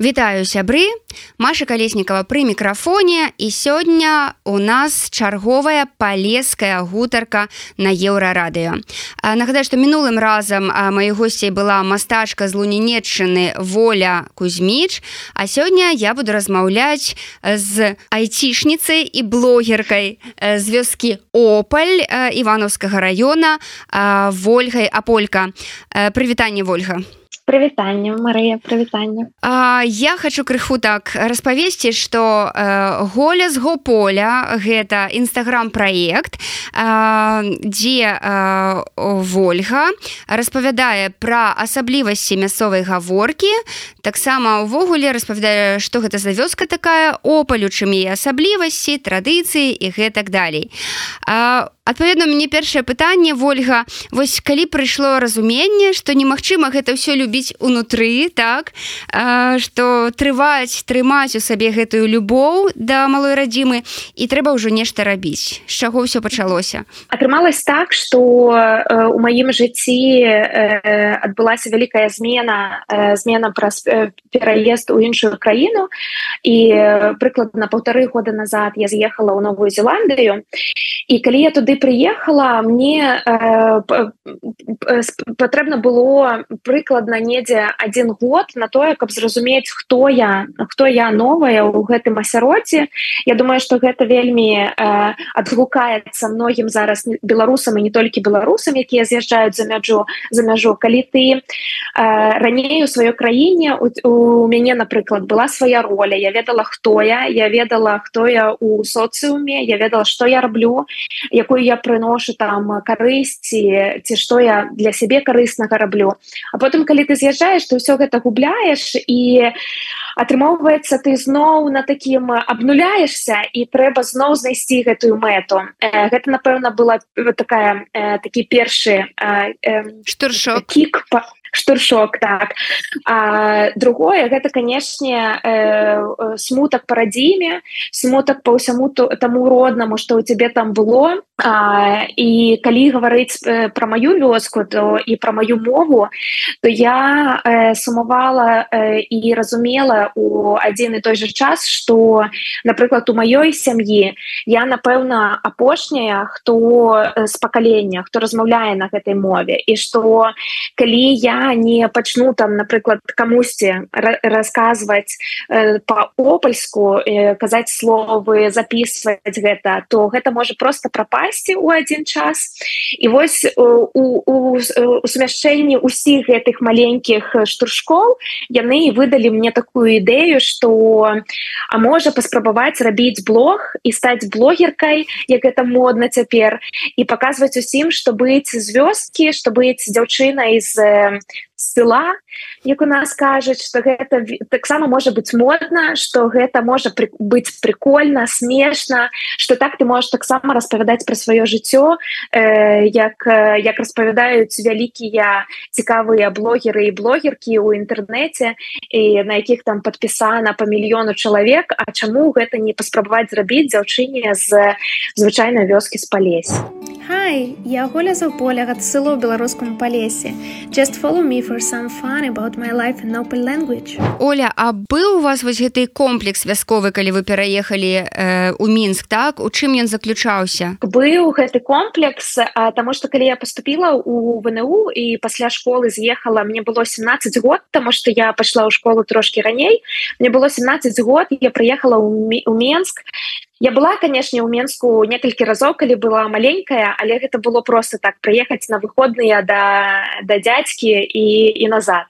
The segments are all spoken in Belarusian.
Вітаю сябры. Маша калеснікова пры мікрафоне. І сёння у нас чарговая палеская гутарка на еўрарадыё. Нагадаю што мінулым разам маёй госцей была мастачка з лунінетчыны воля кузьміч. А сёння я буду размаўляць з айцішніцай і блогеркай з вёскі опаль ивановскага района ольгай аполька. Прывітанне ольга прывітанне Марыя прывітанне я хочу крыху так распавесці что э, голес гополя гэта нстаграм проект э, дзе э, ольга распавядае пра асаблівасці мясцовай гаворкі таксама увогуле распавядае что гэта за вёска такая опалю чым і асаблівасці традыцыі і гэтак далей. Адпаведна мне першае пытанне ольга вось калі прыйшло разуменне что немагчыма гэта ўсё любіць рабіць унутры так что трываць трымаць у сабе гэтую любоў да малой радзімы і трэба ўжо нешта рабіць. З чаго ўсё пачалося? Атрымалось так что у маім жыцці адбылася вялікая змена змена праз пераезд у іншую краіну. І прыкладна полторы года назад я з'ехала ў новую зеландыю. І калі я туды прыехала мне патрэбна было прыкладна недзе один год на тое каб зразумець хто я хто я новая у гэтым асяроддзе Я думаю что гэта вельмі э, адгукаецца многім зараз беларусам і не толькі беларусам якія з'язджаюць за мяжу за мяжу. Калі ты э, раней у сваёй краіне у, у мяне напрыклад была свая роля я ведала хто я я ведала хто я у соцыуме я ведала что я раблю якую я прыношу там карысці ці што я для сябе карыснага раблю. А потым калі ты з'язджаеш ты ўсё гэта губляеш і атрымоўваецца ты зноў на такім абнуляешься і трэба зноў знайсці гэтую мэту. Э, гэта напэўна была такая э, такі першы штуршок. кік по штуршок так. А, другое гэта канешне э, смутак парадзіме смутак по ўсяму то таму роднаму что у тебе там было а, і калі гаварыць про маю вёску то і про маю мову то я э, сумавала э, і разумела у адзін і той же час что напрыклад у маёй сям'і я напэўна апошняя хто з пакалення хто размаўляе на гэтай мове і что калі я не пачну там напрыклад камусьці расказваць э, по-опальску э, казаць словы записывать гэта то гэта можа просто прапасці у один час. І вось у, у, у сумяшчэнні усіх гэтых маленькіх штуршкол яны выдалі мне такую ідэю что а можа паспрабаваць рабіць блог і стаць блогеркай як гэта модна цяпер і показваць усім что быць з вёскі что быць дзяўчынай з села як у нас кажуць что гэта таксама можа быть модна что гэта можа пры, быць прикольно смешна что так ты можешь таксама распавядаць про сваё жыццё э, як як распавядаюць вялікія цікавыя блогеры і блогеркі у інтэрнэце і на якіх там подпісана по мільёну чалавек А чаму гэта не паспрабаваць зрабіць дзяўчыне з звычайнай вёскі з палесе. Хай я голя за поля ад сыло беларускаму палесе. Just follow me for some fun about my life in open language. Оля, а быў у вас вось гэты комплекс вясковы, калі вы пераехалі э, у мінск так у чым ён заключаўся? Быў гэты комплекс, таму што калі я поступила у ВНУ і пасля школы з'ехала мне было 17 год, таму што я пайшла ў школу трошки раней. Мне было 17 год, я прыехала ў Менск Я была канешне ў менску некалькі разоў калі была маленькая але гэта было просто так прыехаць на выходныя да да дядзькі і і назад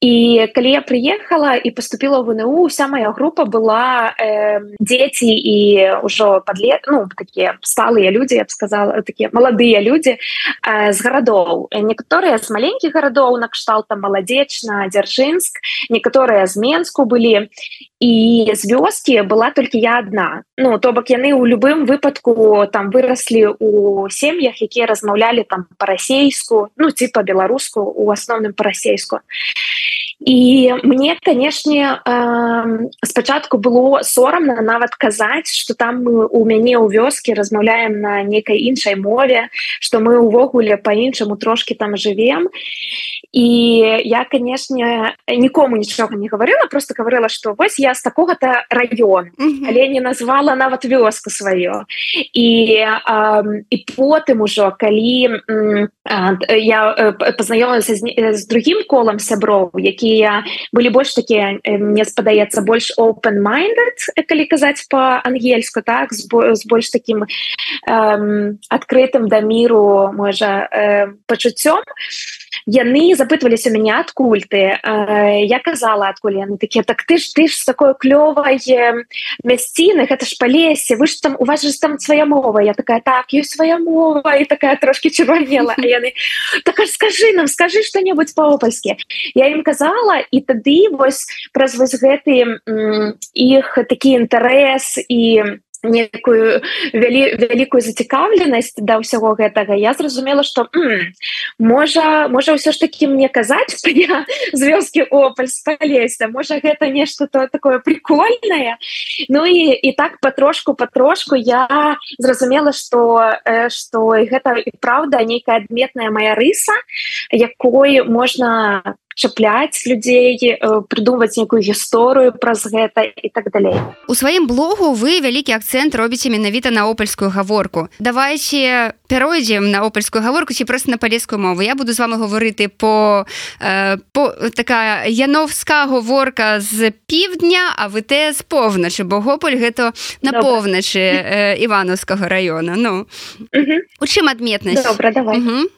і калі я прыехала і поступила в ВНУ вся моя група была э, дзеці і ўжо подлет ну такія сталыя люди я б сказала такія маладыя люди э, з гарадоў некаторыя з маленькіх гарадоў накшталта маладзечна дзяржынск некаторыя з менску былі і з вёскі была толькі я одна. Ну то бок яны ў любым выпадку там выраслі у сем'ях якія размаўлялі там па-расейску ну ці па-беларуску у асноўным па-расейску і мне канешне э, спачатку было сорамна нават казаць что там мы у мяне ў вёскі размаўляем на некай іншай мове что мы увогуле по-іншаму трошки там живвем і я канешне нікому нічога не гаварыла просто говорила что вось я з такого-то район але не назвала нават вёску сваё. І э, і потым ужо калі э, я познаёмилася з, з другим колам сяброў якія былі больш такія мне спадаецца больш open minded калі казаць по-ангельску так з, з больш таким адкрытым да міру можа э, пачуццём яны запытваліся мяне адкуль ты? Э, я казала адкуль яны. Такія так ты ж ты ж такое клёвае мясціны гэта ж па лесе вы ж там у вас же там свая мова я такая так ёсць свая мова і такая трошки чырванела яны так скажи нам скажи что-небудзь па-опальскі я ім казала і тады вось праз вось гэты іх такі інтарэс і некую вялі, вялікую зацікаўленасць да ўсяго гэтага. Я зразумела что можа можа ўсё ж таки мне казаць з вёскі опаль спалесся можа гэта нешта то такое прикольное Ну і і так потрошку потрошку я зразумела что что гэта і праўда нейкая адметная моя рыса якой можна чапляць людзей прыдумваць некую гісторыю праз гэта і так далей у сваім блогу вы вялікі акцэнт робіце менавіта на опальскую гаворку. Давайте пяройдзем на опальскую гаворку ці просто на палескую мову. Я буду з вами гаварыты по э, по такая яновска гаворка з півдня а вы те з поўначы бо гополь гэта на поўначы э, ивановскага района ну. У чым адметнасць добра давай. Угу.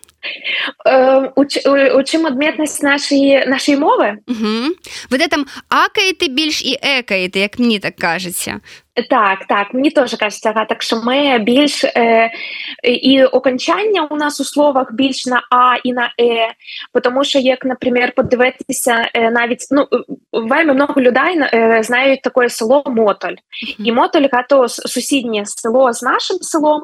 Э, у, у, у чым адметнасць нашай нашай мовы вы там акаеты больш і экаеты як мне так кажаце так так мне тоже кажется ага, так что мы більш э, і окончання у нас у словах більш на а і на э потому що як например подивитися э, навіть ну вельми много людей э, знають такое село мотоль і мотоль то сусіднє село з нашим селом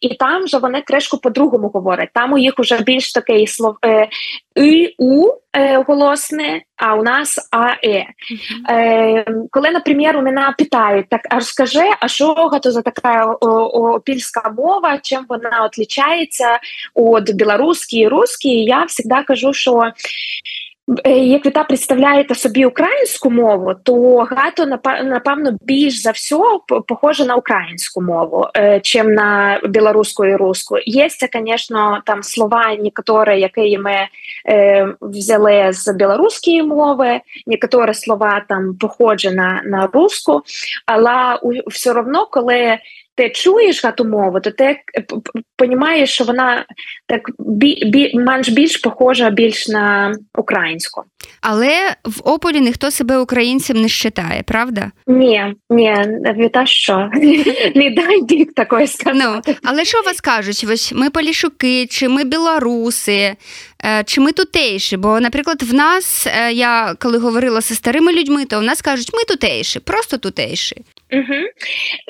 і там же вони кришку по-другому говорять там у їх уже більш такий слов э, і у е, голосне а у нас аe е, коли наприклад у мене питають так а розкажи а що це за така опільська мова чим вона відрізняється від білоруської і русської? Я завжди кажу що як віта представляєте собі українську мову то гато напевно більш за все похоже на українську мову чим на білоруську і русську є звісно там слова некоторі які ми взяли з білоруської мови некоторі слова там похожі на русську але все одно коли ти чуєш гату мову, то ти розумієш, що вона так бі, бі, менш більш похожа більш на українську. Але в Ополі ніхто себе українцем не вважає, правда? Ні, ні, віта що? Не дай дік такої сказати. Ну, але що вас кажуть? Ось ми полішуки, чи ми білоруси, чи ми тутейші? Бо, наприклад, в нас, я коли говорила зі старими людьми, то в нас кажуть, ми тутейші, просто тутейші. Угу.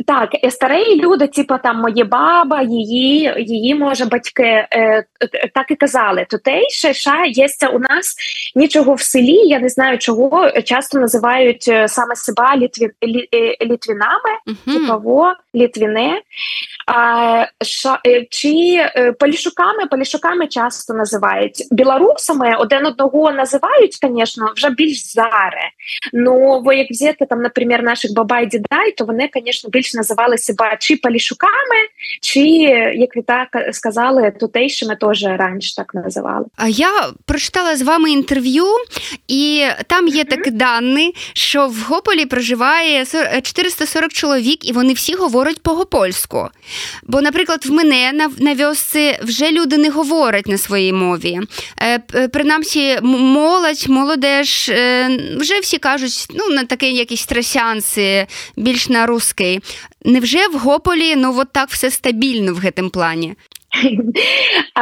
Так, старі люди, типу там моє баба, її її може батьки е, так і казали. Тутейше ша є у нас нічого в селі. Я не знаю, чого часто називають саме себе літві, лі, літвінами, угу. типово літвіне. А, ша, чи полішуками, полішуками часто називають білорусами один одного називають, звісно, вже більш заре. Ну, ви як взяти там, наприклад, наших бабай дідай, то вони, звісно, більш називали себе чи полішуками, чи як ви так сказали, тутейшими теж раніше так називали. А я прочитала з вами інтерв'ю, і там є такі дані, що в Гополі проживає 440 чоловік, і вони всі говорять по-гопольську. Бо, наприклад, в мене на, на вьосці вже люди не говорять на своїй мові. Е, принаймні, молодь, молодеж, е, вже всі кажуть, ну, на такі якісь трасянці, більш на русский. Невже в Гополі ну от так все стабільно в гэтым плане?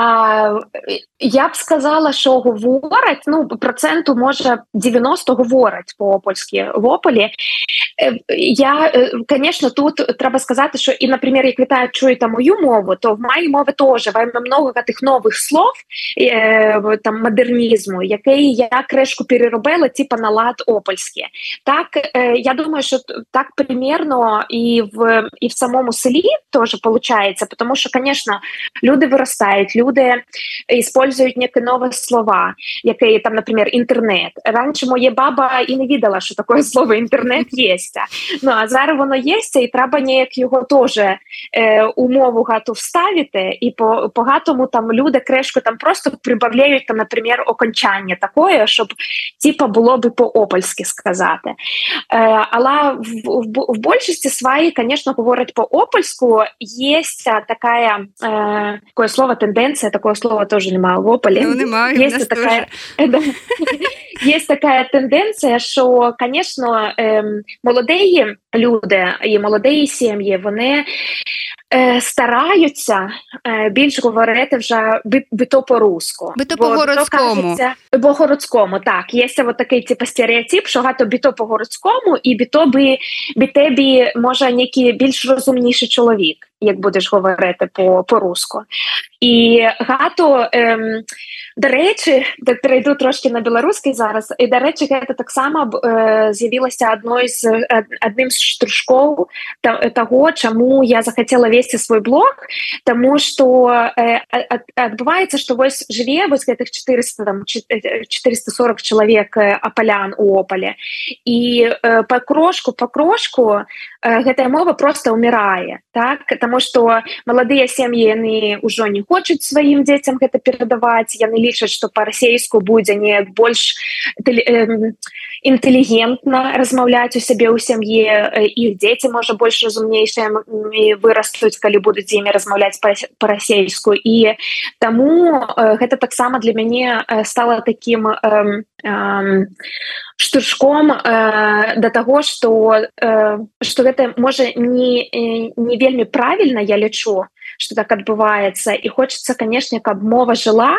я б сказала що говораць ну проценту можа 90 говораць по-польскі в ополі. Я конечно тут трэба сказаць що і например як вітаю чую там мою мову то в маі мовы тоже вам много гэтых новых слов э, там мадэрнізму який я крэшку переробила типа на лад опольскі так э, я думаю что так примерно і в і в самому селі тоже получается потому что конечно люди вырастают люди используют некие новые слова якія там например интернет раньше моя баба і не відала что такое слово интернет есть ну а зараз воно есть і трэба неяк його тоже э, умову гату вставіти і по багатому там люди крэшку там просто прибавляють там например окончання такое щоб типа було би по-опольски сказати э, але в, в, в большасці сваі конечно говорять по-опольску есть такая э, такое слово тенденция такое слово тоже нема. В ополе ну, есть такая есть такая тенденция что конечно э, молодые люди і молодые сем'ї вони Е, стараються е, більш говорити вже би то по-руску. Би то по-городському. бо городському так. Є вот такий типу стереотип що гато би то по-городському і би то би би тебі може некий більш розумніший чоловік як будеш говорити по по-руску і гато ем, до речі перейду трошки на беларускай зараз. І до речі гэта таксама е, з'явілася адной з адным з штрушкоў того чаму я захацела весці свой блог. Тому что э, адбываецца что вось жыве вось гэтых 400 там 440 чалавек апалян у опале і э, по крошку по крошку э, гэтая мова просто умирае так? Потому что маладыя сем'і яны ўжо не хочуць сваім дзецям гэта перадаваць яны лічаць что по-расейску будзе не больш інтэлігентна размаўляць у сябе ў сям'і іх дзеці можа больш разумнейшыя вырастуць калі будуць з імі размаўляць па-расейску і таму гэта таксама для мяне стала таким штуршком э, до того что э, что гэта можа не не вельмі правильно я лічу что так адбываецца і хочется конечно каб мова жила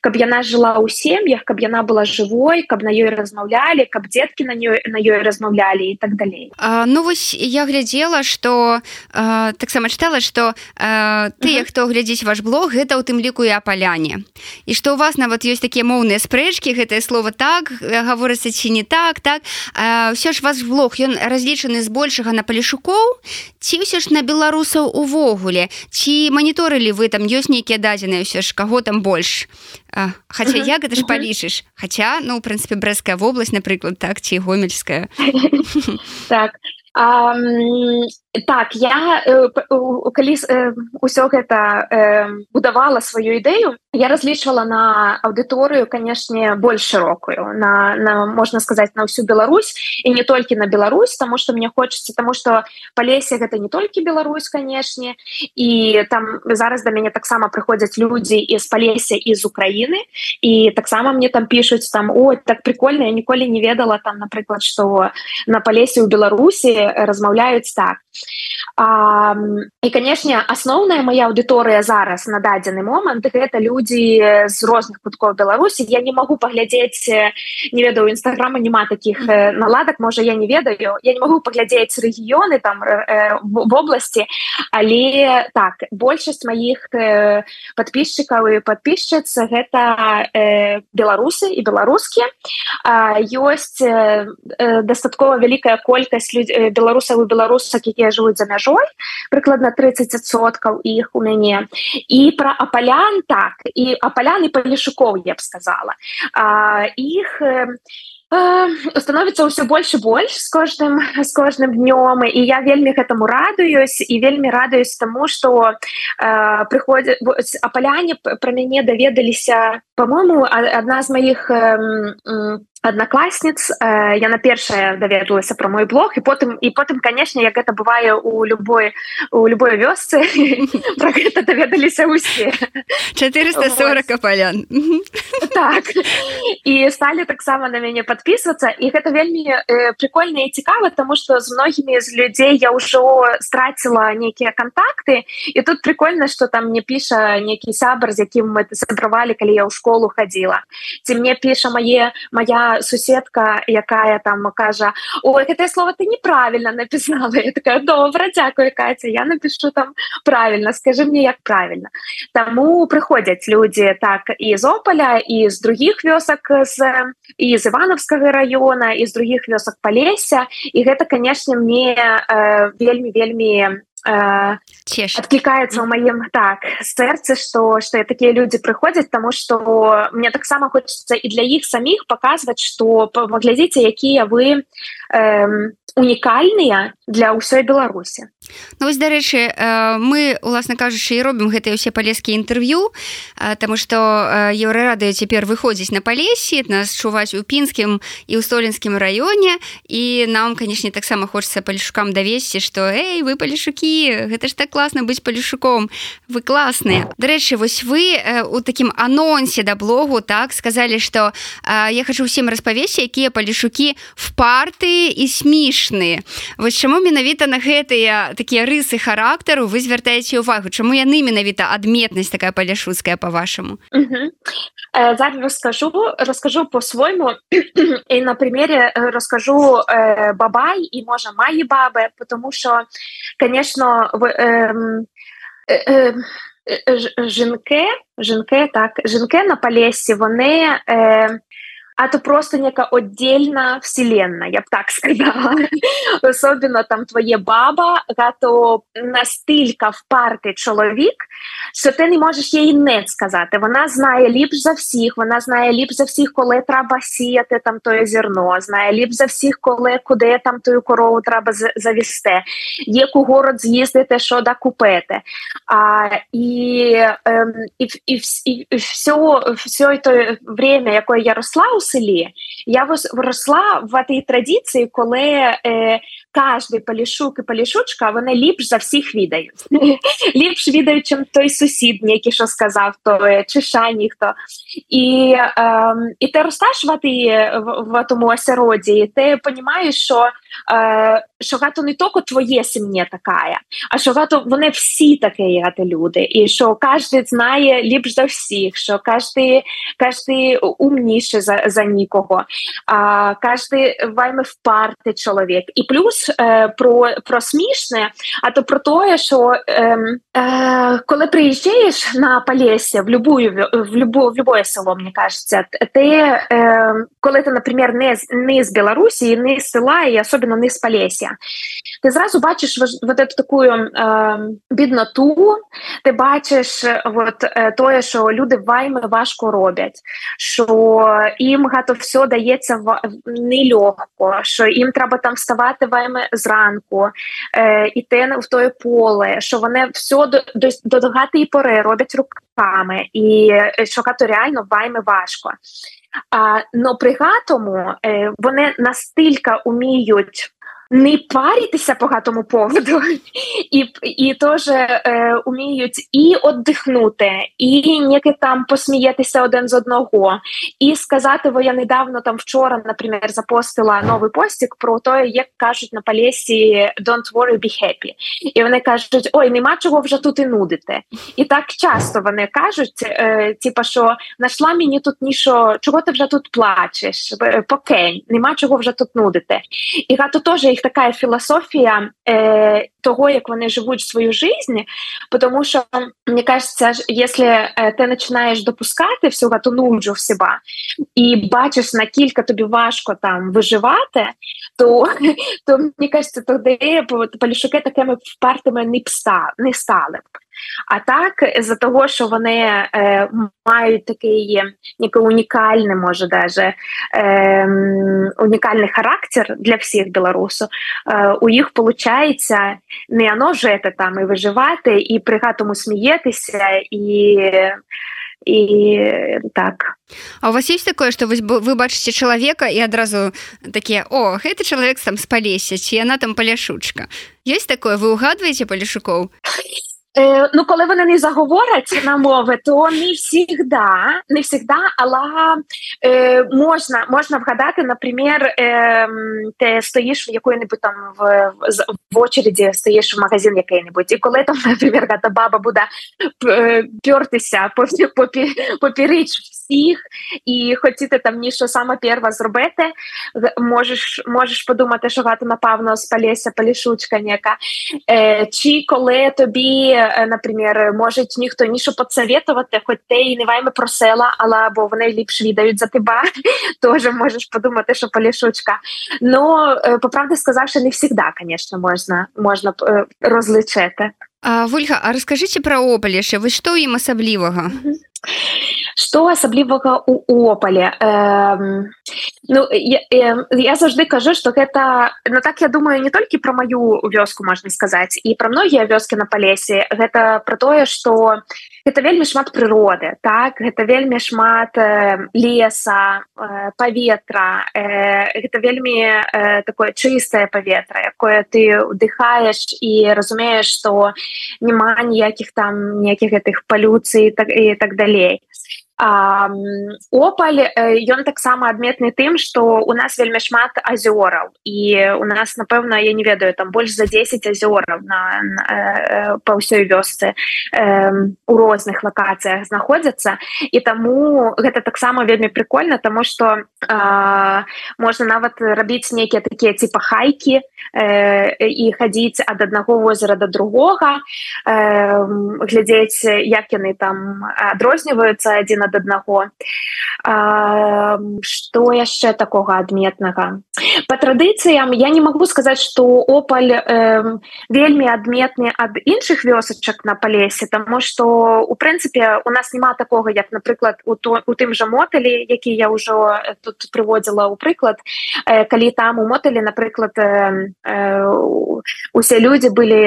каб яна жыла ў сем'ях каб яна была живой каб на ёй размаўлялі каб дзеткі на ёй на ёй размаўлялі і так далей а, ну вось я глядзела что таксама чытала что тыя хто глядзіць ваш блог гэта у тым ліку і апаляне і что у вас нават ёсць такія моўныя спрэчкі гэтае слово так гаворыцца ці не так так ўсё ж ваш блог ён разлічаны збольшага на палішукоў ці ўсё ж на беларусаў увогуле? Ці маніторылі вы там ёсць нейкія дадзеныя ўсё ж каго там больш Хаця як гэта ж палічыш Хаця ну ў прынцыпе брэская вобласць напрыклад так ці гомельская так так я калі ўсё гэта будавала сваю ідэю я разлічвала на аўдыторыю канешне больш шырокую на, на можна сказаць на ўсю Беларусь і не толькі на Беларусь тому что мне хочется тому что палесе гэта не толькі Беларусь канешне і там зараз да мяне таксама прыходзяць людзі из палесе из Украіны і таксама мне там пишутць там о так прикольно я ніколі не ведала там напрыклад что на палесе у Беларусі размаўляюць так а, і канешне асноўная моя аўдыторыя зараз на дадзены момант гэта людзі з розных куткоў беларусі я не могу паглядзець не ведаю нстаграма няма таких наладак можа я не ведаю. Я не могу паглядзець рэгіёны там э, в области але так большасць маіх э, подписчикаў і подписчыц гэта э, беларусы і беларускія ёсць э, дастаткова вялікая колькасць беларусаў і беларусак якія жывуць за мяжой прыкладна 30соткаў іх у мяне. І пра апалян так і апалян і палішукоў я б сказала. Іх становіцца ўсё больш і больш з кожным з кожным днём. І я вельмі гэтаму радуюсь і вельмі радуюсь таму што э, прыходзя апаляне пра мяне даведаліся по-моему одна з маіх э, аднакласніц э, яна першая даведалася про мой блог і потым і потым канешне як гэта бывае у любой у любой вёсцы. Про гэта даведаліся усе. 440 капалян так. І сталі таксама на мяне подписываться. І гэта вельмі э, прикольна і цікава тому что з многімі з людзей я ўжо страціла нейкія контакты. І тут прикольно что там мне піша некі сябр з якім мы сабравалі калі я ў школу хадзіла ці мне піша мае моя суседка якая там кажа ой гэтае слово ты неправільна написала я такая добра дзякую Катя я напишу там правильно скажи мне як правильно Таму прыходзяць людзі так і з опаля і з других вёсак з і з ивановскага района і з других вёсак палеся і гэта канешне мне э, вельмі вельмі адклікаецца ў маім так сэрцы што што такія людзі прыходзяць тому что мне таксама хочется і для іх саміх паказваць что паглядзіце якія вы э, унікальныя для ўсёй беларусі. Ну вось дарэчы мы уласна кажучы і робім гэтыя ўсе палескія інтэрв'ю Таму што еўрарадыё цяпер выходзіць на палесе нас чуваць у пінскім і ў столінскім раёне і нам канешне таксама хочется палішукам давесці што эй вы палішукі гэта ж так класна быць палішуком вы класныя дарэчы вось вы у такім анонсе да блогу так сказалі што я хочу ўсім распавесці якія палішукі в парты і смешныя вось чаму менавіта на гэтыя такія рысы характару вы звяртаеце увагу чаму яны менавіта адметнасць такая паляшуцкая по-вашаму зараз расскажу расскажу по-свойму. І на примере расскажу э, бабай і можа маі бабы потому что конечно вы э, э, э, жінки жінки так жінки на палесе вони э, а то просто нека отдельна вселенная я б так сказала. Особенно там твоє баба гато настілька впарти чоловік що ти не можеш їй не сказати. Вона знає ліпш за всіх вона знає ліпш за всіх коли треба сіяти там тоє зерно знає ліпш за всіх коли куди там тою корову треба завісти. Яку город з'їздити що да купити а і ем, і, і, і, і все все то время якое я росла у селі. Я виросла в этой традиції коли е, кожний палішук і палішучка вони ліпш за всіх відають. Ліпш відають чим той сусід який що сказав то чи ша ніхто і е, і ти ростеш в, в, в тому осероді і ти розумієш що е, що гато не тільки твоє сім'я така, а що гато вони всі такі гато люди, і що кожен знає ліпш за всіх, що кожен, кожен умніше за, за нікого, кожен вельми впарти чоловік. І плюс е, про, про смішне, а то про те, що е, е, коли приїжджаєш на Полесі в любую, в любу, в любое село, мені кажеться, ти, е, коли ти, наприклад, не, не з Білорусі, не з села, і особливо не з Полесі, ти зразу бачиш вот эту таку е, бідноту, ти бачиш от, е, тоє, що люди вайми важко роблять, що їм багато все дається в, нелегко, що їм треба там вставати вайми зранку, е, іти в тоє поле, що вони все до, до, до догатої пори роблять руками, і що гато реально вайми важко. А, но при гатому е, вони настільки уміють не паритися по гатому поводу, і і теж е, уміють і віддихнути, і ніяке там посміятися один з одного, і сказати, бо я недавно там вчора, наприклад, запостила новий постік про те, як кажуть на палесі «Don't worry, be happy». І вони кажуть, ой, нема чого вже тут і нудити. І так часто вони кажуть, е, типа, що знайшла мені тут нішо, чого ти вже тут плачеш, покень, нема чого вже тут нудити. І гато теж їх така філософія е, того, як вони живуть свою жизнь, тому що мені кажется, якщо е, ти починаєш допускати всю ту нуджу в себе і бачиш, наскільки тобі важко там виживати, то то мені кажеться, тоді полішуки такими впертими не пста не стали б. А так за того, що вони е, мають такий ніби унікальний, може даже е, унікальний характер для всіх білорусів, е, у їх виходить не оно жити там і виживати, і при гатому сміятися, і і так А у вас есть такое что вы вы бачыце чалавека і адразу такія о гэты чалавек там з палеся ці яна там паляшучка есть такое вы угадваеце палешукоў Е, ну, коли вони не заговорять на мови, то не всігда, не всігда, але е, можна можна вгадати, наприклад, е, ти стоїш в якої-небудь там в, в очереді, стоїш в магазин який-небудь, і коли там, наприклад, та баба буде пертися по, по, по, по всіх і хотіти там ніщо саме перва зробити, можеш можеш подумати, що гати, напевно, спалється палішучка ніяка. Е, Чи коли тобі, е, наприклад, може ніхто ніщо подсоветувати, хоч ти і не вайми просила, але бо вони ліпш відають за тебе, теж можеш подумати, що палішучка. Ну, е, по правді сказавши, не завжди, звісно, можна, можна е, розличити. А, Вольга, а расскажыце пра опалішы вы што ім асаблівага Что асаблівага у опале эм, ну я, я, я заўжды кажу что гэта ну так я думаю не толькі про маю вёску можна сказаць і про многія вёскі на палесе. Гэта про тое что это вельмі шмат прыроды так? Гэта вельмі шмат э, леса э, паветра э, гэта вельмі э, такое чыстае паветра якое ты удыхаеш і разумееш что няма ніякіх там ніякіх гэтых палюцый так і так далей опаль ён таксама адметны тым что у нас вельмі шмат азёраў і у нас напэўна я не ведаю там больш за 10 азёраў на, на э, па ўсёй вёсцы э, у розных лакацыях знаходзяцца і таму гэта таксама вельмі прикольно тому что э, можна нават рабіць нейкія такія типа хайки э, і хадзіць ад аднаго возера до другога э, глядзець як яны там адрозніваюцца адзін ад аднаго. Что яшчэ такога адметнага? По традыцыям я не могу сказаць что опаль э, вельмі адметны ад іншых вёсачак на палесе тому что у прынцыпе у нас няма такого як напрыклад у то у тым жа моталі які я ўжо тут прыводзіла ў прыклад. Э, калі там у моталі напрыклад э, э, усе людзі былі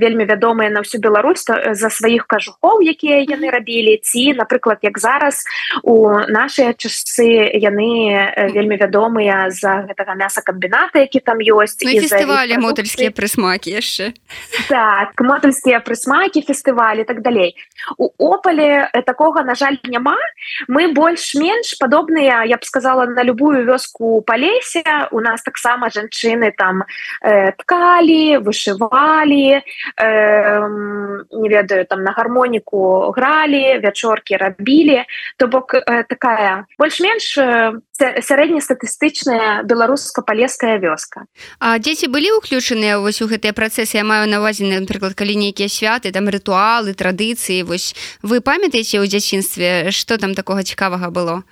вельмі вядомыя на ўсю Беларусь за сваіх кажухоў якія яны рабілі ці напрыклад як зараз зараз. У нашыя часы яны вельмі вядомыя за гэтага мясакамбіната які там ёсць ну, фестывалі мотальскія прысмакі яшчэ. Так мотальскія прысмакі фестывалі так далей. У опале такога на жаль няма. Мы больш-менш падобныя я б сказала на любую вёску па лесе у нас таксама жанчыны там э, ткалі вышывалі э, не ведаю там на гармоніку гралі вячоркі рабілі то бок э, такая больш-менш э, сярэднестатыстычная беларуска-палеская вёска. А дзеці былі ўключаныя вось у гэтыя працэсы? Я маю навазе напрыклад калі нейкія святы там рытуалы традыцыі вось вы памятаеце ў дзяцінстве что там такога цікавага было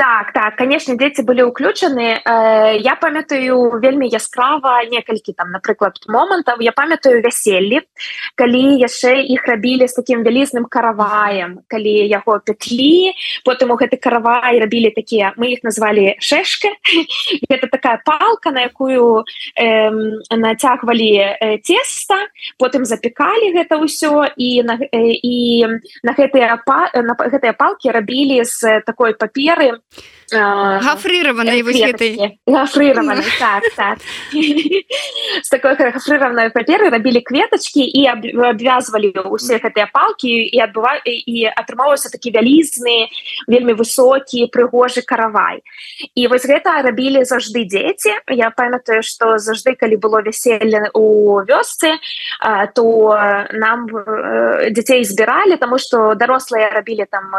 так так конечно дзеці былі ўключаны э, я памятаю вельмі яскрава некалькі там напрыклад момантаў. Я памятаю вяселлі калі яшчэ іх рабілі з таким вялізным караваем калі яго петлі. Потым у гэты каравай рабілі такія мы іх на назвали шешка это такая палка на якую э, нацягвалі э, теста потым запекалі гэта ўсё і на і на гэтыя па на гэтыя палки рабілі з такой паперы гафрыраванай гафрыраванай так так. З такой гафрыраванай паперы рабілі кветачкі і абвязвалі усе гэтыя палки і адбыва і атрымалася такі вялізны вельмі высокі прыгожы каравай. І вось гэта рабілі заўжды дзеці я памятаю что заўжды калі было вяселле у вёсцы то нам дзяцей збіралі тому что дарослыя рабілі там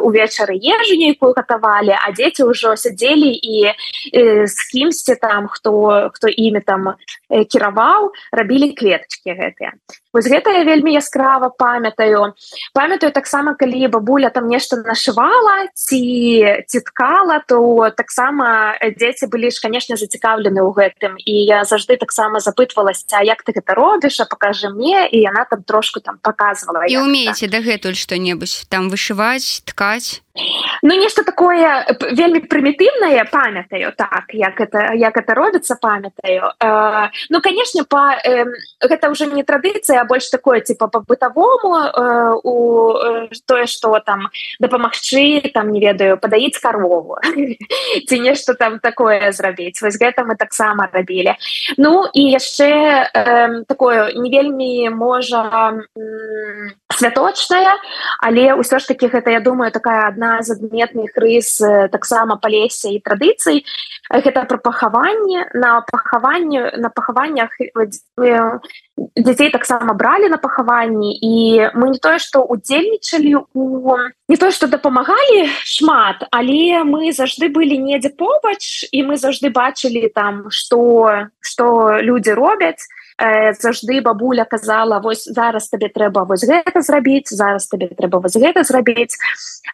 увечары ежу нейкую гатавалі а дзеці ўжо сядзелі і з кімсьці там хто хто імі там кіраваў рабілі кветочки гэтыя вось гэта я вельмі яскрава памятаю. Памятаю таксама калі бабуля там нешта нашывала ці ці ткала то таксама дзеці былі ж канешне зацікаўлены ў гэтым. І я заўжды таксама запытвалася як ты гэта робіш? А покажы мне і яна там трошку там показывала і умееце дагэтуль што-небудзь там вышываць ткаць ну нешта такое вельмі прымітыўнае памятаю так як это як это робіцца памятаю. Э, ну канешне па э, гэта ўжо не традыцыя больш такое типа по бытавому э, у э, тое что там дапамагчы там не ведаю падаіць карову ці нешта там такое зрабіць. Вось гэта мы таксама рабілі. Ну і яшчэ э, такое не вельмі можа святочная але ўсё ж таки гэта я думаю такая одна з адметных рыс таксама палесе і традыцый. Гэта пра пахаванне. На пахаванне на пахаваннях дзяцей таксама бралі на пахаванні. І мы не тое што удзельнічалі у не тое што дапамагалі шмат але мы заўжды былі недзе побач і мы заўжды бачылі там што што людзі робяць. э, заўжды бабуля казала вось зараз табе трэба вось гэта зрабіць зараз табе трэба вось гэта зрабіць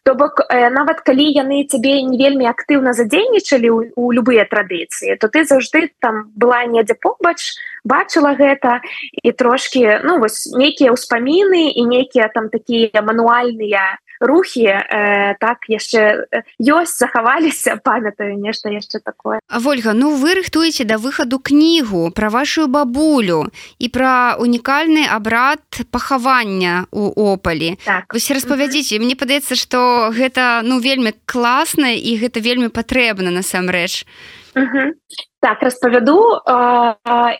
то бок нават калі яны цябе не вельмі актыўна задзейнічалі у любыя традыцыі то ты заўжды там была недзе побач бачыла гэта і трошки ну вось нейкія ўспаміны і нейкія там такія мануальныя рухі э, так яшчэ ёсць захаваліся памятаю нешта яшчэ такое Вольга ну вы рыхтуеце да выхаду кнігу пра вашу бабулю і пра унікальны абрад пахавання у опалі так. вось распавядзіце мне падаецца што гэта ну вельмі класна і гэта вельмі патрэбна насамрэч mm -hmm. Так распавяду.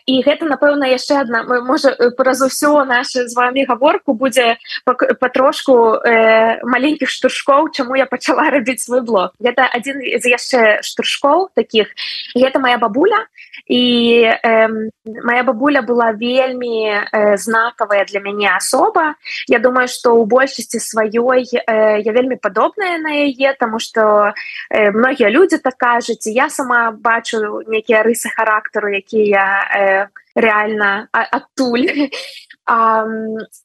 І гэта напэўна яшчэ одна можа праз усё наше з вами гаворку будзе патрошку э, маленькіх штуршкоў чаму я пачала рабіць свой блог. Гэта адзін з яшчэ штуршкоў таких гэта моя бабуля. І э, моя бабуля была вельмі э, знакавая для мяне асоба. Я думаю что у большасці сваёй э, я вельмі падобная на яе тому что э, многія людзі так кажуць. Я сама бачу некі нейкія рысы характару якія э, реально адтуль.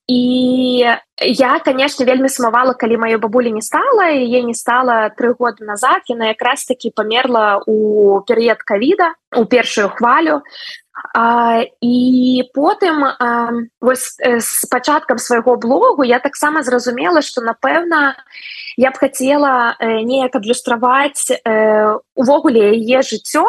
І я конечно вельмі сумавала калі маё бабулі не стала яе не стала тры годы назад. Яна якраз таки памерла у перыяд кавіда у першую хвалю А, і потым а, вось з пачаткам свайго блогу я таксама зразумела што напэўна я б хацела неяк адлюстраваць увогуле яе жыццё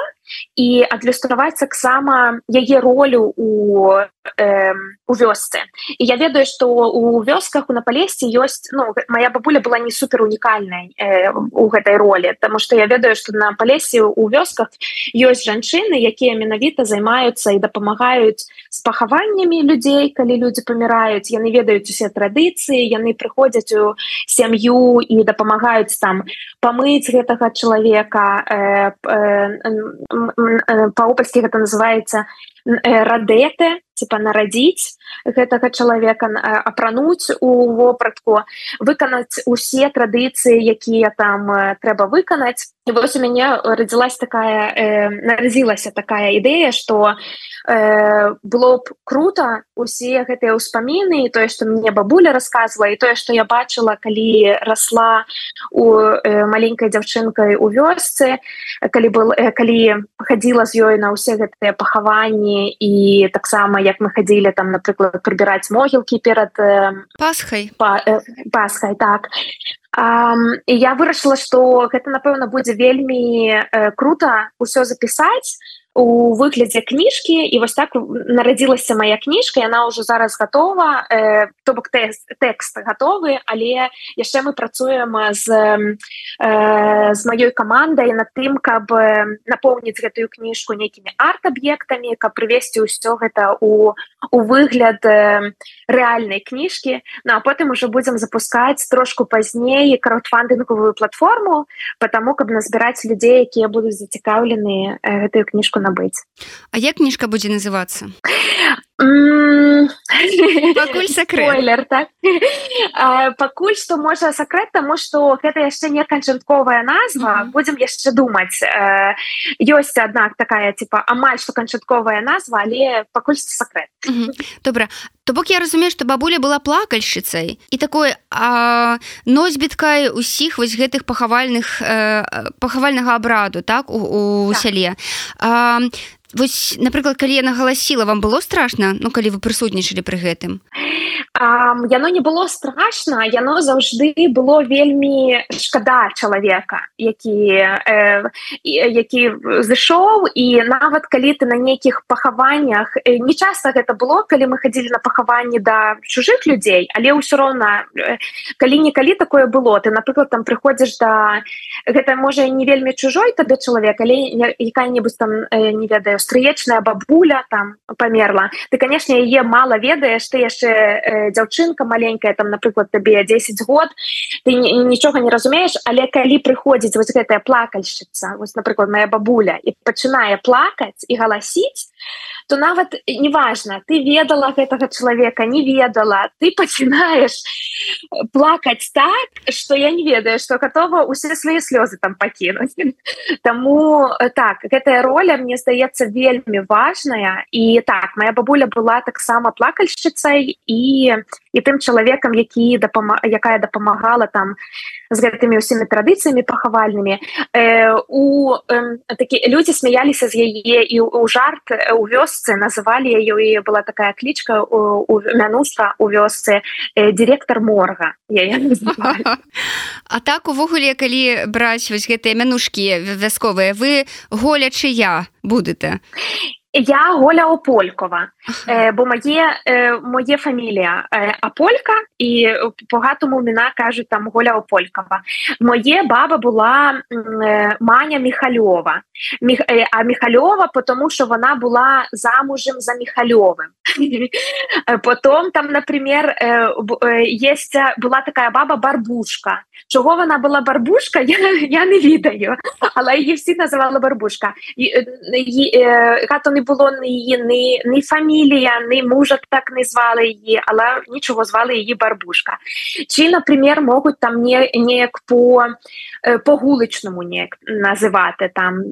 і адлюстраваць таксама яе ролю у э, у вёсцы. І я ведаю что у вёсках у напалесці ёсць ну моя бабуля была не супер унікальнай э, у гэтай ролі тому что я ведаю что на палесе у вёсках ёсць жанчыны якія менавіта займаюцца і дапамагаюць з пахаваннямі людзей калі людзі паміраюць яны ведаюць усе традыцыі яны прыходзяць у сям'ю і дапамагаюць там памыць гэтага чалавека э, э, па-опальскі гэта называется радэты типа нарадзіць гэтага чалавека апрануць у вопратку выканаць усе традыцыі якія там трэба выканаць. І вось у мяне радзілась такая э, нарадзілася такая ідэя что э, было б круто усе гэтыя ўспаміны тое што мне бабуля рассказывала і тое што я бачыла калі расла у э, маленькой дзяўчынкай у вёсцы калі был э, калі хадзіла з ёй на ўсе гэтыя пахаванні і таксама як мы хадзілі там напрыклад прыбіраць могілкі перад э, пасхай? па, э, пасхай так. Um, я вырашыла што гэта напэўна будзе вельмі э, круто ўсё запісаць у выглядзе кніжкі і вось так нарадзілася моя кніжка яна ўжо зараз готова э, то бок тэкст тэкст готовы але яшчэ мы працуем з э, з маёй камандай над тым каб напомніць гэтую кніжку нейкімі арт-аб'ектамі каб прывесці ўсё гэта у у выгляд э, рэальнай кніжкі Ну а потым уже будзем запускаць трошку пазней краудфандынгавую платформу потому каб назбіраць людзей якія будуць зацікаўлены э, гэтую кніжку набыць А як кніжка будзе называцца сакрэлер так. Пакуль што можа сакрэт таму што гэта яшчэ не канчатковая назва будзем яшчэ думаць. Ёсць аднак такая типа амаль што канчатковая назва але пакуль сакрэт. Добра. То бок я разумею што бабуля была плакальшчыцай і такой носьбіткай усіх вось гэтых пахавальных пахавальнага абраду так у, у сяле. А вось напрыклад калі яна галасіла вам было страшно ну калі вы прысутнічалі пры гэтым? Яно не было страшно яно заўжды было вельмі шкада чалавека які э, які зышоў і нават калі ты на нейкіх пахаваннях не часто гэта было калі мы хадзілі на пахаванні да чужых людзей але ўсё роўна калі-нікалі такое было ты напрыклад там прыходзіш да гэта можа не вельмі чужой тады чалавек але якая-небудзь там не ведаю стрыечная бабуля там памерла ты канешне яе мала ведаеш ты яшчэ дзяўчынка маленькая там напрыклад табе 10 год ты нічога не разумееш але калі прыходзіць вось гэтая плакальшчыца вось напрыклад моя бабуля і пачынае плакаць і галасіць то нават неважно ты ведала гэтага чалавека не ведала ты пачынаеш плакаць так что я не ведаю что готова усе свае слёзы там пакінуць Таму так гэтая роля мне здаецца вельмі важная. І так моя бабуля была таксама плакальшчыцай і і тым чалавекам які дапама якая дапамагала там з гэтымі ўсімі традыцыямі пахавальнымі. Э, у э, такі людзі смяяліся з яе і у жарт у вёсцы называлі яе і была такая клічка у, у мянуства у вёсцы э, директор морга А так увогуле калі браць вось гэтыя мянушкі вясковыя вы голячыя будете я голя ополькова е, бо моє е, моє фамілія е, аполька і багатому міна кажуть там голя ополькова. Моє баба була е, маня міхальова. Міх, е, а міхальова тому що вона була замужем за міхальовим. Потом там например е, е, є була така баба барбушка. Чого вона була барбушка я, я не відаю але її всі називали барбушка. І, і, е, то не було ні ні, ні фамілія, ні мужа так не звали її, але нічого звали її Барбушка. Чи, наприклад, можуть там ніяк по по вуличному ніяк називати там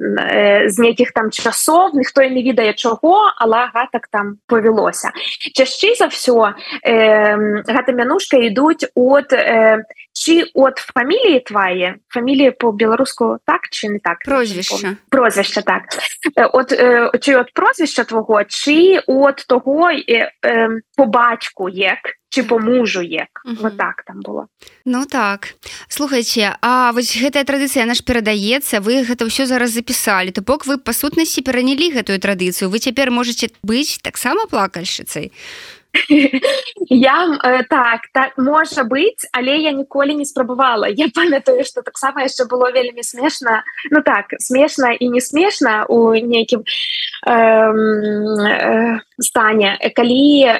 з ніяких там часов, ніхто і не відає чого, але гаток там повелося. Чаще за все, е, гатамянушки йдуть від чи от фамілії твоє, фамілії по-білоруську так чи не так? Прозвище. Прозвище, так. От, чи от прозвища твого, чи от того е, е, по батьку як, чи по мужу як. Угу. Вот так там было. Ну так. Слухайте, а вось гэтая традыцыя наш перадаецца, вы гэта ўсё зараз запісалі. То бок вы па сутнасці перанялі гэтую традыцыю. Вы цяпер можете быць таксама плакальшчыцай. я э, так так можа быць але я ніколі не спрабавала я памятаю что таксама яшчэ было вельмі смешна ну так смешна і не смешна у нейкім э, э, стане. Калі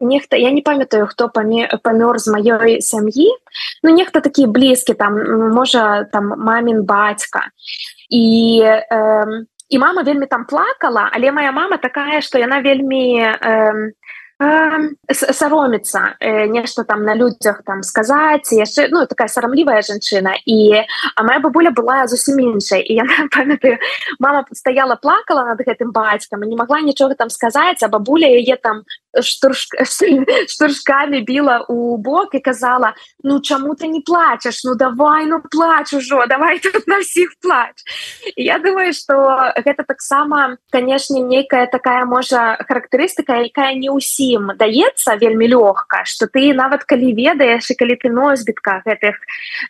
нехта я не памятаю хто памёр з маёй сям'і ну нехта такі блізкі там можа там мамін бацька і э, і мама вельмі там плакала але моя мама такая что яна вельмі э, сароміцца э, нешта там на людзях там сказаць яшчэ ну такая сарамлівая жанчына і а моя бабуля была зусім іншай і яна памятаю мама стаяла плакала над гэтым бацькам і не могла нічога там сказаць а бабуля яе там штуршка штуршками біла у бок і казала ну чаму ты не плачаш ну давай ну плач ужо давай тут на всіх плач і я думаю что гэта таксама канешне нейкая такая можа характарыстыка якая не ўсім даецца вельмі лёгка что ты нават калі ведаеш і калі ты носьбітка гэтых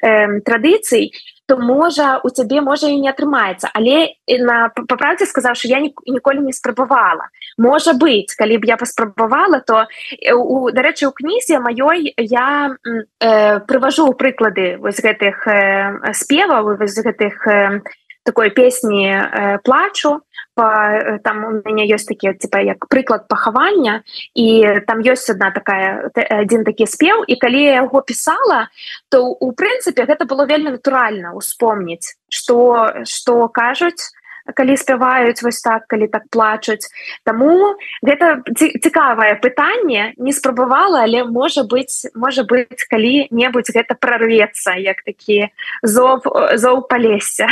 э, традыцый то можа у цябе можа і не атрымаецца але на па праце сказаў що я ніколі не спрабавала можа быть калі б я паспрабавала то у дарэчы у кнізе маёй я э, прыважу прыклады вось гэтых э, спеваў гэтых э, такой песні э, плачу. По э, там у мяне ёсць такі типа як прыклад пахавання і там ёсць одна такая один такі спеў і калі я яго пісала то у прынцыпе гэта было вельмі натуральна успомніць что что кажуць калі спяваюць вось так калі так плачуць Таму гэта цікавае пытанне не спрабавала але можа быць можа быць калі-небудзь гэта прорвецца як такі зов зоў палесся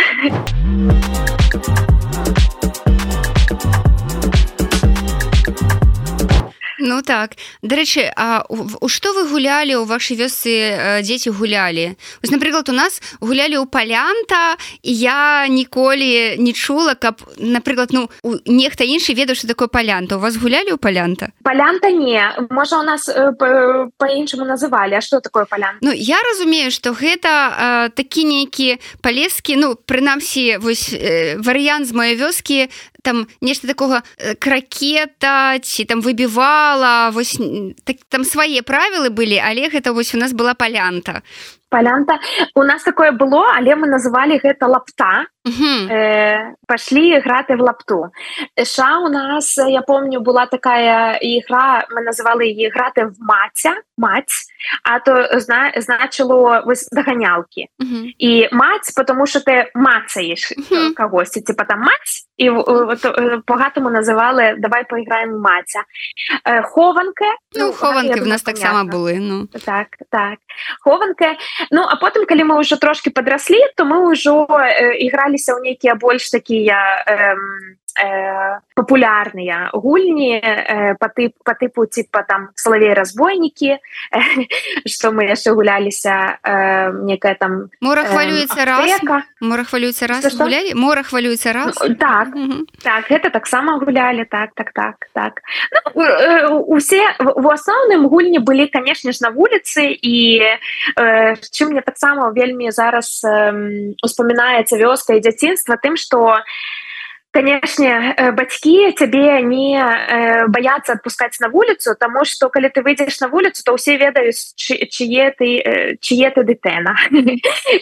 Ну так. Дарэчы А у што вы гулялі у вашай вёсцы дзеці гулялі вось напрыклад у нас гулялі ў палянта і я ніколі не чула каб напрыклад ну нехта іншы ведаў что такое палянта у вас гулялі ў палянта палянта не. Можа у нас по-іншаму называлі А что такое палян Ну я разумею что гэта такі нейкі палескі ну прынамсі вось варыянт з маёй вёскі там нешта такого кракета ці там выбівала вось так, там свае правілы былі але гэта вось у нас была палянта. Палянта. У нас такое было але мы называлі гэта лапта э, пашлі граты в лапту. Ша у нас я помню была такая ігра мы называли її грати в маця мать а то зна значило вось даганялки і мать потому що ти мацаєш когось типа там мать і по-гатому називали давай поіграємо маця хованки ну, хованки в нас так само були ну. Так так. Хованки ну а потым калі мы уже трошки подрослі то мы ўжо іграліся ў нейкія больш такія э, популярныя гульні по тып по тыпу типа там славей разбойнікі что мы яшчэ гуляліся некая там мора хвалюецца раз. Мора хвалюецца раз что, гулялі мора хвалюецца раз ну, так. -hmm. так гэта таксама гулялі так так так так. Ну, усе в асноўным гульні былі канешне ж на вуліцы і чым мне таксама вельмі зараз успамінаецца вёска і дзяцінства тым что у конечно бацькі цябе не баяцца отпускать на вуліцу тому что калі ты выйдзеш на вуліцу то ўсе ведаюць чые ты чые ты дытэна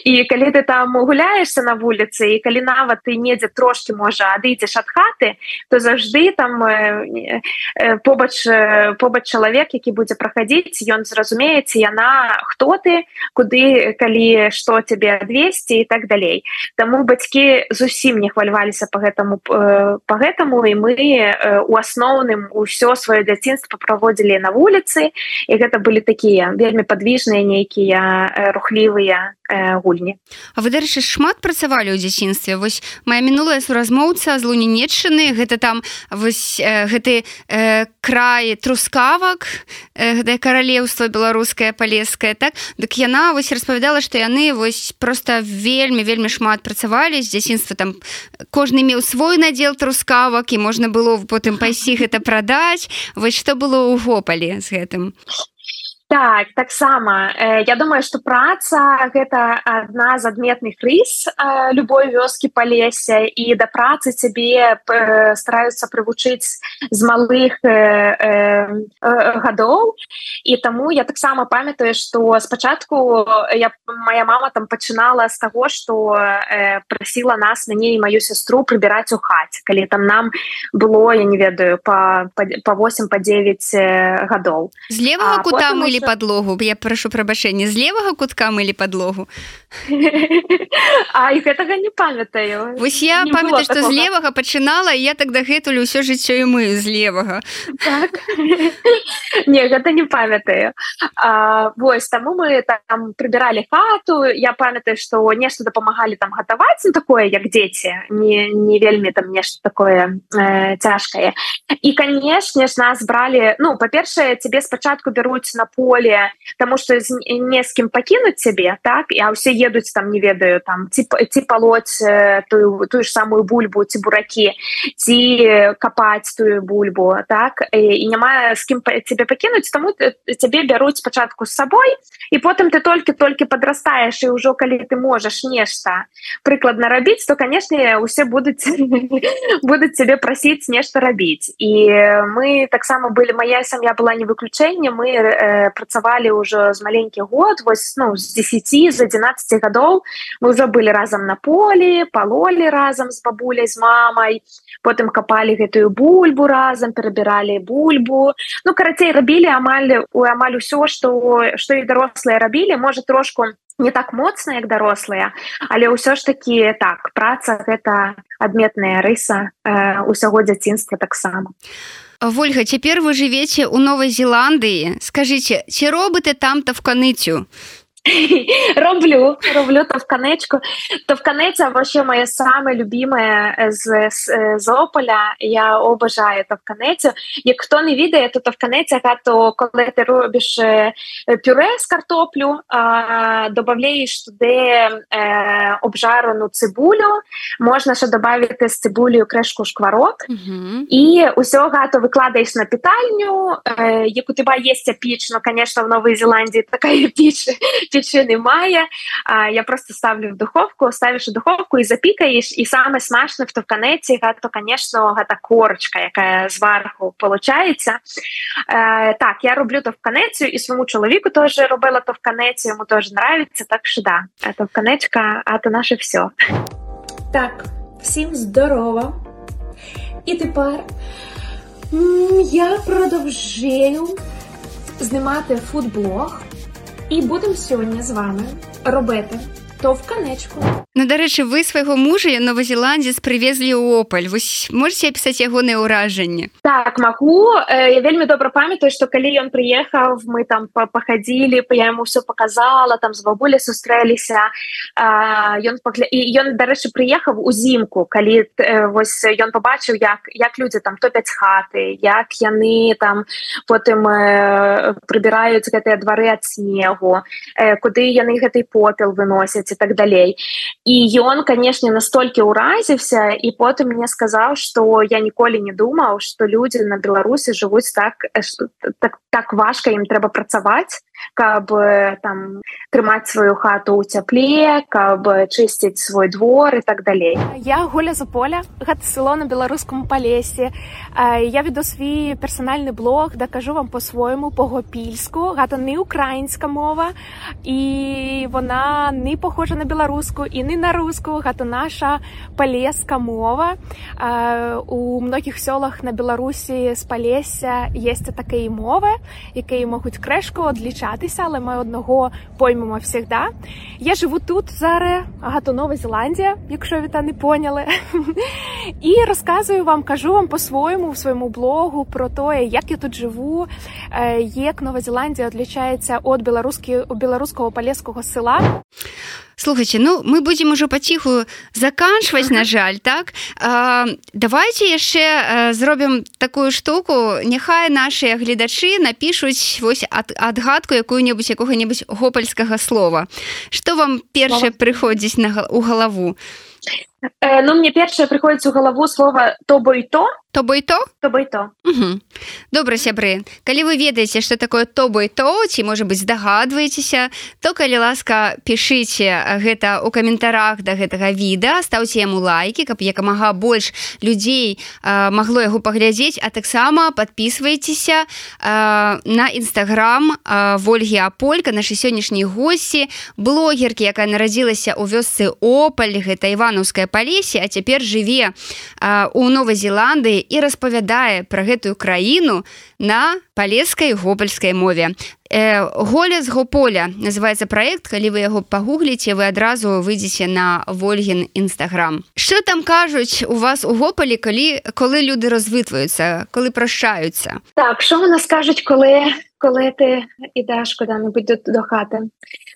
і калі ты там гуляешься на вуліцы і калі нават ты недзе трошки можа адыдзеш ад хаты то заўжды там побач побач чалавек які будзе праходзіць ён зразумееце яна хто ты куды калі что тебе 200 і так далей. Таму бацькі зусім не хваляваліся по гэтаму по гэтаму і мы у асноўным усё сваё дзяцінства праводзілі на вуліцы і гэта былі такія вельмі падвіжныя нейкія рухлівыя гульні А вы дарэчы шмат працавалі ў дзяцінстве? Вось моя мінулая суразмоўца з лунінеччыны гэта там вось гэты э, край трускавак гэтае каралеўства беларускае палескае так? Дык яна вось распавядала што яны вось просто вельмі вельмі шмат працавалі з дзяцінства там кожны меў свой свой надзел трускавак і можна было потым пайсці гэта прадаць вось што было ў гопалі з гэтым так таксама э, я думаю что праца гэта адна з адметных рыс э, любой вёскі па лесе. І да працы цябе э, стараюцца прывучыць з малых гадоў і таму я таксама памятаю что спачатку я моя мама там пачынала з таго что э, прасіла нас мяне і маю сястру прыбіраць у хаце калі там нам было я не ведаю по по 8 по 9 гадоў з левого кута мы мылі подлогу? Я прошу прабачэння з левага кутка мылі подлогу? А і гэтага не памятаю. Вось я памятаю што з левага пачынала я так дагэтуль усё жыццё і мы з левага так? Не гэта не памятаю. Вось таму мы там прыбіралі хату. Я памятаю што нешта дапамагалі там гатаваць ну, такое як дзеці не, не вельмі там нешта такое э, цяжкае і канешне ж нас бралі ну па-першае цябе спачатку бяруць на по поле тому что не з кім пакінуць цябе так я ўсе едуць там не ведаю там ці ці палоць тую тую ж самую бульбу ці буракі ці капаць тую бульбу так і няма з кім цябе пакінуць таму цябе бяруць спачатку з сабой і потым ты толькі-толькі падрастаеш і ўжо калі ты можаш нешта прыкладна рабіць то канешне усе будуць будуць цябе прасіць нешта рабіць і мы таксама былі моя сям'я была не выключэнне мы э, працавалі ўжо з маленькі год вось ну з 10 з 11 гадоў. Мы ўжо былі разам на полі палолі разам з бабуляй з мамай. Потым капалі гэтую бульбу разам перабіралі бульбу. Ну карацей рабілі амаль у амаль усё што што і дарослыя рабілі. Можа трошку не так моцна як дарослыя але ўсё ж такі так праца гэта адметная рыса э, усяго дзяцінства таксама. а Вольга цяпер вы жывеце ў новай Зеландыі. Скажитеце ці робыты там-то в каныцю роблю роблю товканечку товканеця вообще моє саме любиме з, з, з ополя. Я обожаю товканецю як хто не відає то товканеця то коли ти робиш пюре з картоплю додаєш туди е, обжарену цибулю. Можна ще додати з цибулею крешку шкварок. Угу. і усього гато викладаєш на питальню е, як у тебе є піч. Ну звісно в Новій Зеландії така піч печи немає. А я просто ставлю в духовку, ставиш у духовку і запікаєш, і саме смачно в товканеці, то, звісно, та корочка, яка зверху виходить. Е, так, я роблю товканецю і своєму чоловіку теж робила товканецю, йому теж подобається, так що да, товканечка, а то наше все. Так, всім здорово. І тепер я продовжую знімати фудблог. І будемо сьогодні з вами робити товканечку. Ну, дарэчы вы свайго мужа новозеландец прывезлі ў опаль вось можете пісаць ягоныя ўражанні так могу э, я вельмі добра памятаю что калі ён прыехаў мы там пахадзілі я ему все показала там з бабуля сустрэліся ён пагля... і ён дарэчы прыехаў узімку калі э, вось ён побачыў як як людзі там топяць хаты як яны там потым э, прыбіраюць гэтыя двары ад снегу куды яны гэтай попел выносяць і так далей. І ён канешне настолькі ўразіўся і потым мне сказаў што я ніколі не думаў што людзі на беларусі жывуць так так, так важка ім трэба працаваць каб там трымаць сваю хату ў цяпле каб чысціць свой двор і так далей. Я гуля за поля гэта село на беларускам палесе. Я веду свій персанальны блог дакажу вам по-свойму погопільску. Гэта не украінська мова і вона не похожа на беларуску і не на руску гэта наша палеска мова у многіх сёлах на беларусі з палеся есть такая мовы якія могуць крэшку адлічаць навчатися, але ми одного поймемо всегда. Я живу тут зараз, агато Нова Зеландія, якщо ви та не поняли. І розказую вам, кажу вам по-своєму в своєму блогу про те, як я тут живу, як Нова Зеландія відрізняється від білоруського поліського села. Слухайте ну мы будем уже паціху заканчваць на жаль так? А, давайте яшчэ зробім такую штуку. Няхай наши гледачы напишуць вось ад, адгадку якую-небудзь якога-небудзь гопальскага слова. Что вам першае прыходзіць на у галаву ну мне першае прыходзіць у галаву слова то бо і то то бо і то? То бо і то добра сябры калі вы ведаеце что такое то бо і то ці можа быть здагадваецеся то калі ласка пішыце гэта у каментарах да гэтага віда стаўце яму лайки каб якамага больш людзей а, магло яго паглядзець а таксама подписывайтеся на нстаграм ольгі аполька нашай сённяшняй госці блогеркі якая нарадзілася ў вёсцы опаль гэта іванаўская палесе а цяпер жыве у новой зеландыі і распавядае пра гэтую краіну на палескай гопальскай мове. Э, голя з гополя называется проект калі вы яго пагугліце вы адразу выйдзеце на ольгін нстаграм что там кажуць у вас у гопалі калі коли люди развытваюцца коли прощаюцца? Так що у нас кажуць коли коли ти ідеш куди-небудь до, до хати.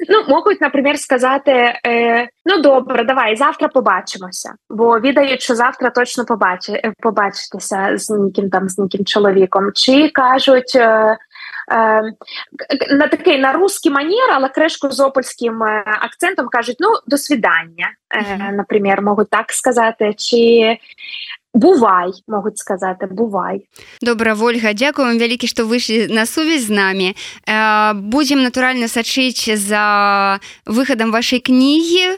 Ну, можуть, наприклад, сказати: е, ну добре, давай, завтра побачимося. Бо відають, що завтра точно побачи, побачитися з ніким там з ніким чоловіком. Чи кажуть. Е, на такий на русский манер, але кришку з опольським акцентом кажуть: ну, до свидання, -hmm. наприклад, можуть так сказати, чи бувай могуць сказаць бувай. Добра ольга дзякую вам вялікі што выйшлі на сувязь з намі э, будзем натуральна сачыць за выхадам вашай кнігі э,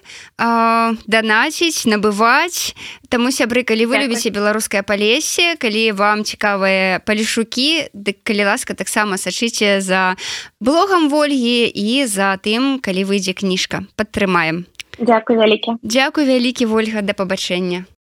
данаціць набываць таму сябры калі вы любіце беларускае палесе калі вам цікавыя палішукі дык калі ласка таксама сачыце за блогам ольгі і за тым калі выйдзе кніжка. Падтрымаем. Дякую вялікі Дякую вялікі ольга да пабачэння